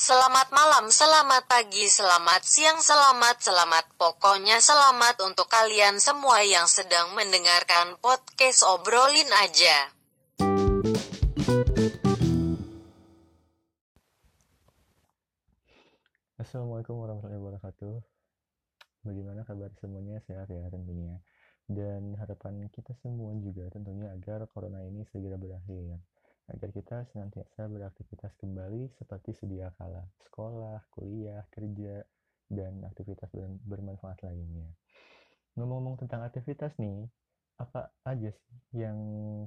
Selamat malam, selamat pagi, selamat siang, selamat, selamat. Pokoknya selamat untuk kalian semua yang sedang mendengarkan podcast obrolin aja. Assalamualaikum warahmatullahi wabarakatuh. Bagaimana kabar semuanya? Sehat ya tentunya. Dan harapan kita semua juga tentunya agar corona ini segera berakhir. Agar kita senantiasa beraktivitas kembali seperti sedia kala. Sekolah, kuliah, kerja, dan aktivitas bermanfaat lainnya. Ngomong-ngomong tentang aktivitas nih, apa aja sih yang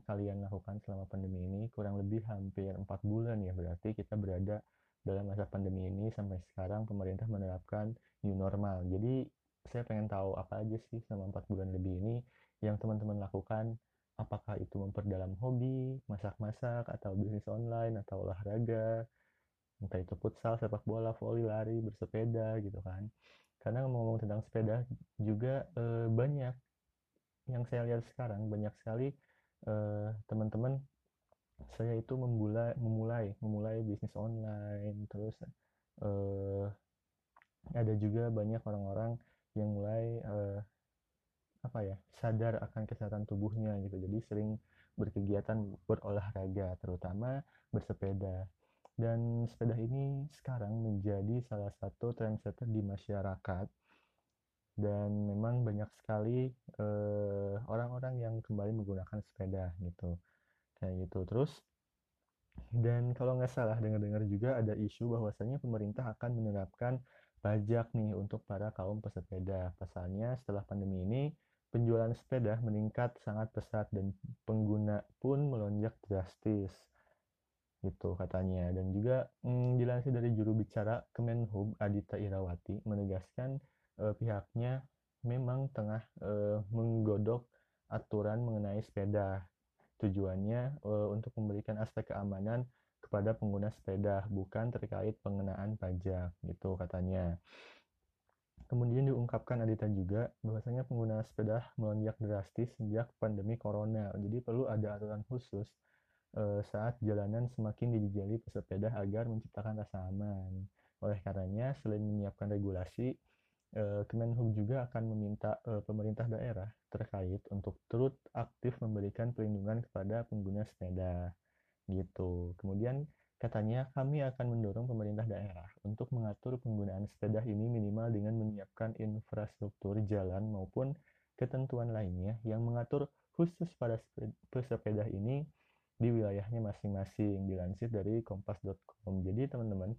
kalian lakukan selama pandemi ini? Kurang lebih hampir 4 bulan ya berarti kita berada dalam masa pandemi ini sampai sekarang pemerintah menerapkan new normal. Jadi saya pengen tahu apa aja sih selama empat bulan lebih ini yang teman-teman lakukan. Apakah itu memperdalam hobi, masak-masak, atau bisnis online, atau olahraga, entah itu futsal, sepak bola, voli, lari, bersepeda gitu kan. Karena ngomong-ngomong tentang sepeda juga e, banyak yang saya lihat sekarang banyak sekali eh, teman-teman saya itu memulai memulai memulai bisnis online terus uh, ada juga banyak orang-orang yang mulai uh, apa ya sadar akan kesehatan tubuhnya gitu. Jadi sering berkegiatan berolahraga terutama bersepeda. Dan sepeda ini sekarang menjadi salah satu trendsetter di masyarakat. Dan memang banyak sekali orang-orang uh, yang kembali menggunakan sepeda gitu. Kayak gitu. Terus dan kalau nggak salah dengar-dengar juga ada isu bahwasanya pemerintah akan menerapkan pajak nih untuk para kaum pesepeda. Pasalnya setelah pandemi ini penjualan sepeda meningkat sangat pesat dan pengguna pun melonjak drastis itu katanya dan juga hmm, dilansir dari juru bicara Kemenhub Adita Irawati menegaskan eh, pihaknya memang tengah eh, menggodok aturan mengenai sepeda Tujuannya uh, untuk memberikan aspek keamanan kepada pengguna sepeda, bukan terkait pengenaan pajak, gitu katanya. Kemudian diungkapkan Adita juga bahwasanya pengguna sepeda melonjak drastis sejak pandemi corona. Jadi perlu ada aturan khusus uh, saat jalanan semakin dijejali pesepeda agar menciptakan rasa aman. Oleh karenanya, selain menyiapkan regulasi, Eh, Kemenhub juga akan meminta uh, pemerintah daerah terkait untuk turut aktif memberikan perlindungan kepada pengguna sepeda gitu. Kemudian katanya kami akan mendorong pemerintah daerah untuk mengatur penggunaan sepeda ini minimal dengan menyiapkan infrastruktur jalan maupun ketentuan lainnya yang mengatur khusus pada pesepeda ini di wilayahnya masing-masing dilansir dari kompas.com jadi teman-teman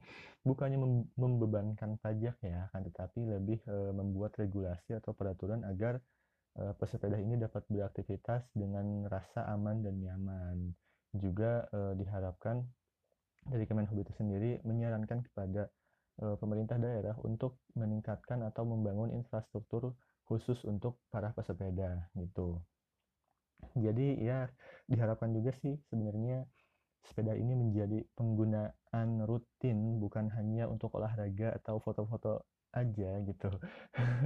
bukannya membebankan pajak ya akan tetapi lebih e, membuat regulasi atau peraturan agar e, pesepeda ini dapat beraktivitas dengan rasa aman dan nyaman. Juga e, diharapkan dari Kemenhub itu sendiri menyarankan kepada e, pemerintah daerah untuk meningkatkan atau membangun infrastruktur khusus untuk para pesepeda gitu. Jadi ya diharapkan juga sih sebenarnya sepeda ini menjadi penggunaan rutin bukan hanya untuk olahraga atau foto-foto aja gitu.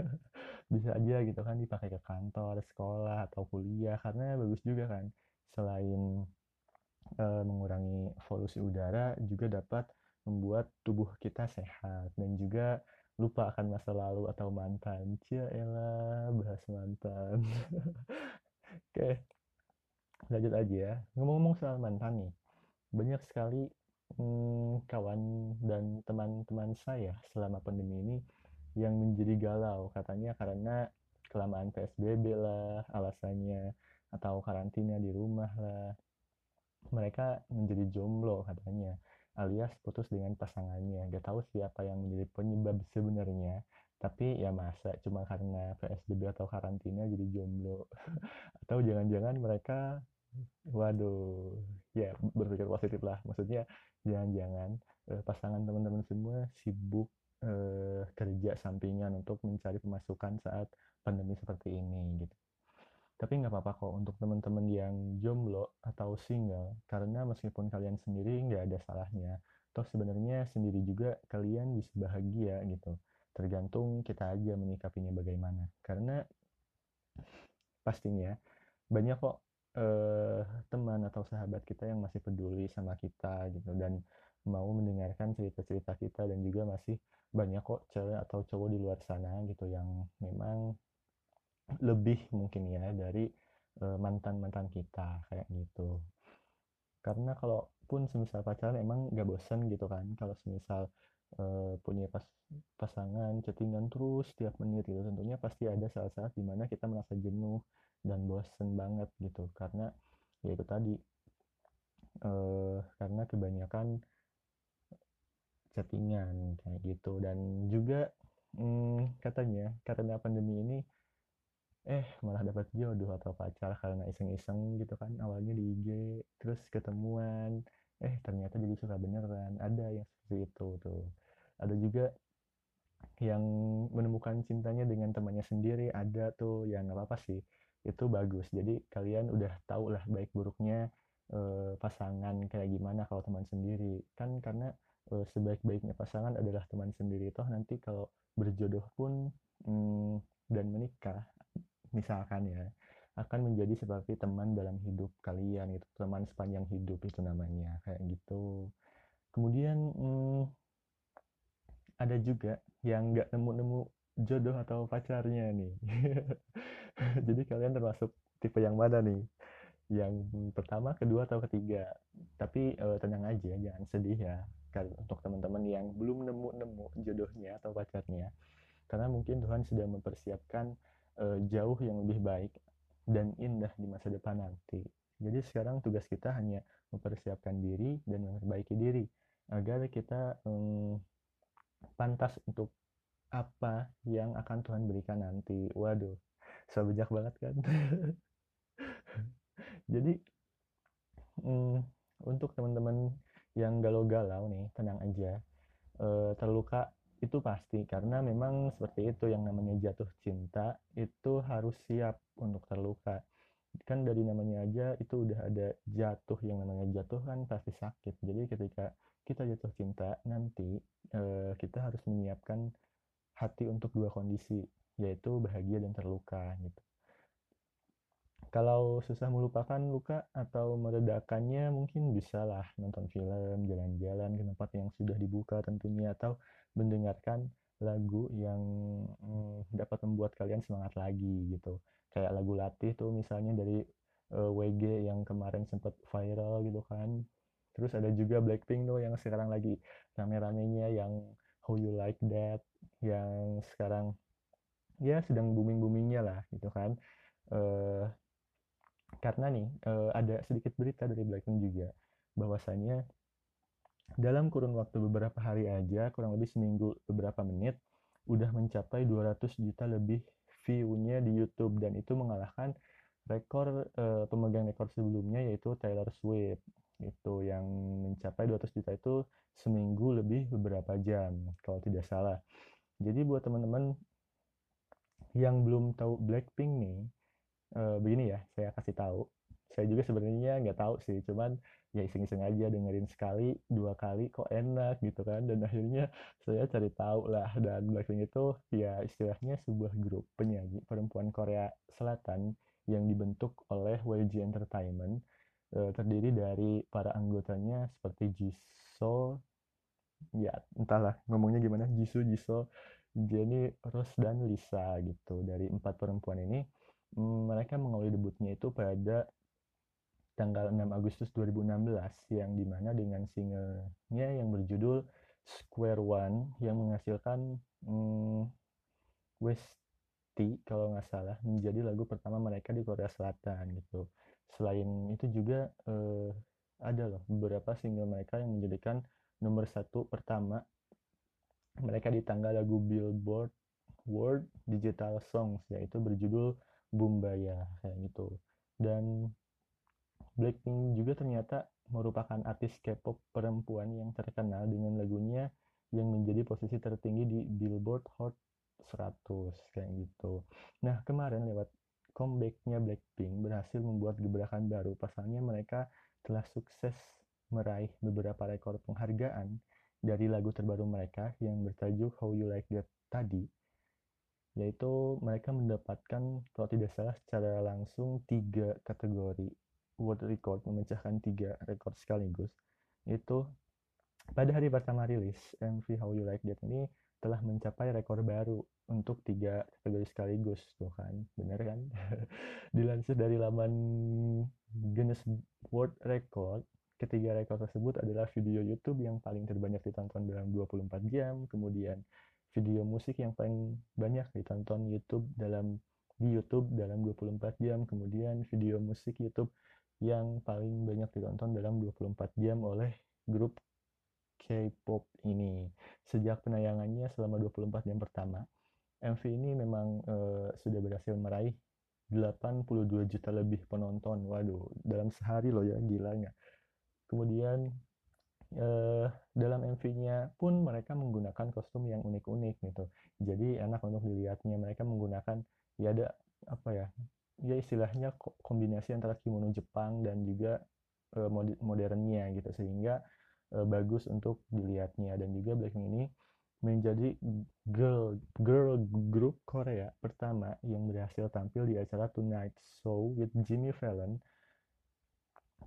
Bisa aja gitu kan dipakai ke kantor sekolah atau kuliah karena bagus juga kan selain mengurangi polusi udara juga dapat membuat tubuh kita sehat dan juga lupa akan masa lalu atau mantan. Cia elah bahas mantan. Oke, lanjut aja ya. Ngomong-ngomong soal mantan nih, banyak sekali hmm, kawan dan teman-teman saya selama pandemi ini yang menjadi galau. Katanya karena kelamaan PSBB lah alasannya atau karantina di rumah lah mereka menjadi jomblo katanya alias putus dengan pasangannya. Gak tahu siapa yang menjadi penyebab sebenarnya tapi ya masa cuma karena PSBB atau karantina jadi jomblo. Atau jangan-jangan mereka waduh ya berpikir positif lah. Maksudnya jangan-jangan eh, pasangan teman-teman semua sibuk eh, kerja sampingan untuk mencari pemasukan saat pandemi seperti ini gitu tapi nggak apa-apa kok untuk teman-teman yang jomblo atau single karena meskipun kalian sendiri nggak ada salahnya toh sebenarnya sendiri juga kalian bisa bahagia gitu. Tergantung kita aja menyikapinya bagaimana. Karena pastinya banyak kok eh, teman atau sahabat kita yang masih peduli sama kita gitu dan mau mendengarkan cerita-cerita kita dan juga masih banyak kok cewek atau cowok di luar sana gitu yang memang lebih mungkin ya dari mantan-mantan kita kayak gitu. Karena kalaupun semisal pacaran emang gak bosen gitu kan kalau semisal uh, punya pas pasangan chattingan terus setiap menit gitu tentunya pasti ada saat-saat di mana kita merasa jenuh dan bosen banget gitu. Karena ya itu tadi uh, karena kebanyakan chattingan kayak gitu. Dan juga hmm, katanya karena pandemi ini eh malah dapat jodoh atau pacar karena iseng-iseng gitu kan awalnya di IG terus ketemuan. Eh ternyata jadi suka beneran. Ada yang seperti itu tuh. Ada juga yang menemukan cintanya dengan temannya sendiri. Ada tuh yang nggak apa-apa sih. Itu bagus. Jadi kalian udah tau lah baik buruknya eh, pasangan kayak gimana kalau teman sendiri. Kan karena uh, sebaik-baiknya pasangan adalah teman sendiri. Toh nanti kalau berjodoh pun hmm, dan menikah misalkan ya akan menjadi seperti teman dalam hidup kalian itu teman sepanjang hidup itu namanya kayak gitu. Kemudian hmm, ada juga yang nggak nemu-nemu jodoh atau pacarnya nih. Jadi kalian termasuk tipe yang mana nih? Yang pertama kedua atau ketiga? Tapi uh, tenang aja jangan sedih ya untuk teman-teman yang belum nemu-nemu jodohnya atau pacarnya. Karena mungkin Tuhan sudah mempersiapkan uh, jauh yang lebih baik dan indah di masa depan nanti. Jadi sekarang tugas kita hanya mempersiapkan diri dan memperbaiki diri agar kita um, pantas untuk apa yang akan Tuhan berikan nanti. Waduh so bijak banget kan? Jadi um, untuk teman-teman yang galau-galau nih tenang aja e, terluka itu pasti karena memang seperti itu yang namanya jatuh cinta itu harus siap untuk terluka. Kan dari namanya aja itu udah ada jatuh yang namanya jatuh kan pasti sakit. Jadi ketika kita jatuh cinta nanti e, kita harus menyiapkan hati untuk dua kondisi yaitu bahagia dan terluka gitu kalau susah melupakan luka atau meredakannya mungkin bisa lah nonton film, jalan-jalan ke tempat yang sudah dibuka tentunya atau mendengarkan lagu yang hmm, dapat membuat kalian semangat lagi gitu. Kayak lagu latih tuh misalnya dari uh, eh, WG yang kemarin sempat viral gitu kan. Terus ada juga Blackpink tuh yang sekarang lagi rame-ramenya yang How You Like That yang sekarang ya sedang booming-boomingnya lah gitu kan. Uh, karena nih uh, ada sedikit berita dari Blackpink juga bahwasanya dalam kurun waktu beberapa hari aja kurang lebih seminggu beberapa menit udah mencapai 200 juta lebih view-nya di YouTube. Dan itu mengalahkan rekor uh, pemegang rekor sebelumnya yaitu Taylor Swift itu yang mencapai 200 juta itu seminggu lebih beberapa jam kalau tidak salah. Jadi buat teman-teman yang belum tahu Blackpink nih uh, begini ya saya kasih tahu. Saya juga sebenarnya nggak tahu sih cuman ya iseng-iseng aja dengerin sekali dua kali kok enak gitu kan. Dan akhirnya saya cari tahu lah dan Blackpink itu ya istilahnya sebuah grup penyanyi perempuan Korea Selatan yang dibentuk oleh YG Entertainment uh, terdiri dari para anggotanya seperti Jisoo ya entahlah ngomongnya gimana Jisoo Jisoo Jennie Rose dan Lisa gitu. Dari empat perempuan ini mereka mengawali debutnya itu pada tanggal 6 Agustus 2016 yang di mana dengan singlenya yang berjudul Square One yang menghasilkan hmm, Westy kalau nggak salah menjadi lagu pertama mereka di Korea Selatan gitu. Selain itu juga eh, ada loh beberapa single mereka yang menjadikan nomor satu pertama mereka di tanggal lagu Billboard World Digital Songs yaitu berjudul Bumbaya kayak gitu. Dan Blackpink juga ternyata merupakan artis K-pop perempuan yang terkenal dengan lagunya yang menjadi posisi tertinggi di Billboard Hot 100 kayak gitu. Nah kemarin lewat comebacknya Blackpink berhasil membuat gebrakan baru. Pasalnya mereka telah sukses meraih beberapa rekor penghargaan dari lagu terbaru mereka yang bertajuk How You Like That tadi yaitu mereka mendapatkan kalau tidak salah secara langsung tiga kategori world record memecahkan tiga rekor sekaligus. Itu pada hari pertama rilis MV How You Like That ini telah mencapai rekor baru untuk tiga kategori sekaligus tuh kan? Bener kan? Dilansir dari laman Guinness World Record ketiga rekor tersebut adalah video YouTube yang paling terbanyak ditonton dalam 24 jam. Kemudian video musik yang paling banyak ditonton YouTube dalam di YouTube dalam 24 jam kemudian video musik YouTube yang paling banyak ditonton dalam 24 jam oleh grup K-pop ini. Sejak penayangannya selama 24 jam pertama, MV ini memang uh, sudah berhasil meraih 82 juta lebih penonton. Waduh, dalam sehari loh ya, gila nggak? Kemudian uh, dalam MV-nya pun mereka menggunakan kostum yang unik-unik gitu. Jadi enak untuk dilihatnya. Mereka menggunakan ya ada apa ya? Ya istilahnya kombinasi antara kimono Jepang dan juga uh, modernnya gitu sehingga uh, bagus untuk dilihatnya dan juga Blackpink ini menjadi girl girl group Korea pertama yang berhasil tampil di acara Tonight Show with Jimmy Fallon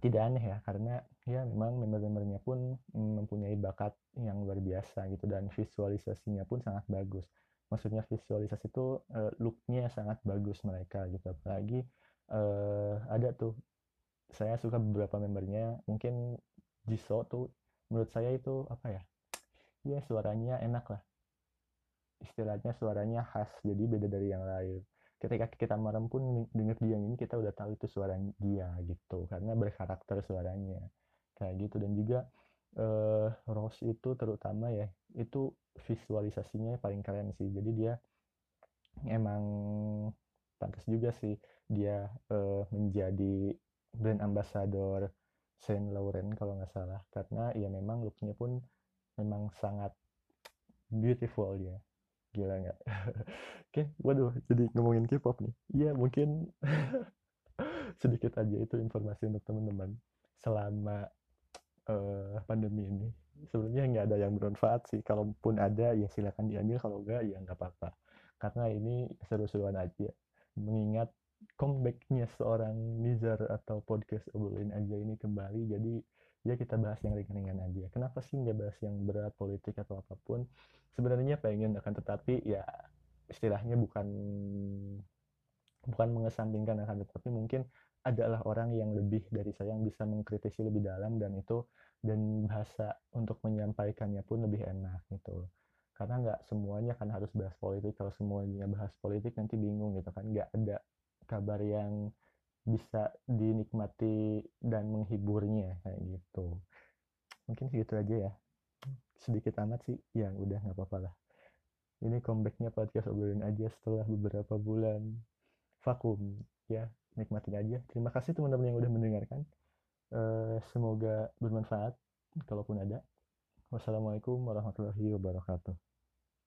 tidak aneh ya karena ya memang member-membernya pun mempunyai bakat yang luar biasa gitu dan visualisasinya pun sangat bagus. Maksudnya visualisasi itu uh, looknya sangat bagus mereka gitu. Apalagi uh, ada tuh saya suka beberapa membernya mungkin Jisoo tuh menurut saya itu apa ya ya suaranya enak lah. Istilahnya suaranya khas jadi beda dari yang lain ketika kita merem pun dengar dia ini kita udah tahu itu suara dia gitu karena berkarakter suaranya. Kayak gitu dan juga uh, Rose itu terutama ya itu visualisasinya paling keren sih. Jadi dia emang pantas juga sih dia uh, menjadi brand ambassador Saint Laurent kalau nggak salah. Karena ya memang looknya pun memang sangat beautiful ya gila nggak? Oke waduh jadi ngomongin K-pop nih. Iya mungkin sedikit aja itu informasi untuk teman-teman. Selama uh, pandemi ini sebenarnya nggak ada yang bermanfaat sih. Kalaupun ada ya silakan diambil. Kalau enggak ya nggak apa-apa. Karena ini seru-seruan aja. Mengingat comebacknya seorang Nizar atau podcast obrolin aja ini kembali jadi ya kita bahas yang ringan-ringan aja. Kenapa sih nggak bahas yang berat politik atau apa pun? Sebenarnya pengen akan tetapi ya istilahnya bukan bukan mengesampingkan akan tetapi mungkin adalah orang yang lebih dari saya yang bisa mengkritisi lebih dalam dan itu dan bahasa untuk menyampaikannya pun lebih enak gitu. Karena nggak semuanya kan harus bahas politik. Kalau semuanya bahas politik nanti bingung gitu kan. Nggak ada kabar yang bisa dinikmati dan menghiburnya kayak gitu. Mungkin segitu aja ya. Sedikit amat sih. Yang udah nggak apa-apa lah. Ini comebacknya podcast obrolin aja setelah beberapa bulan vakum. Ya nikmatin aja. Terima kasih teman-teman yang udah mendengarkan. Uh, semoga bermanfaat kalaupun ada. Wassalamualaikum warahmatullahi wabarakatuh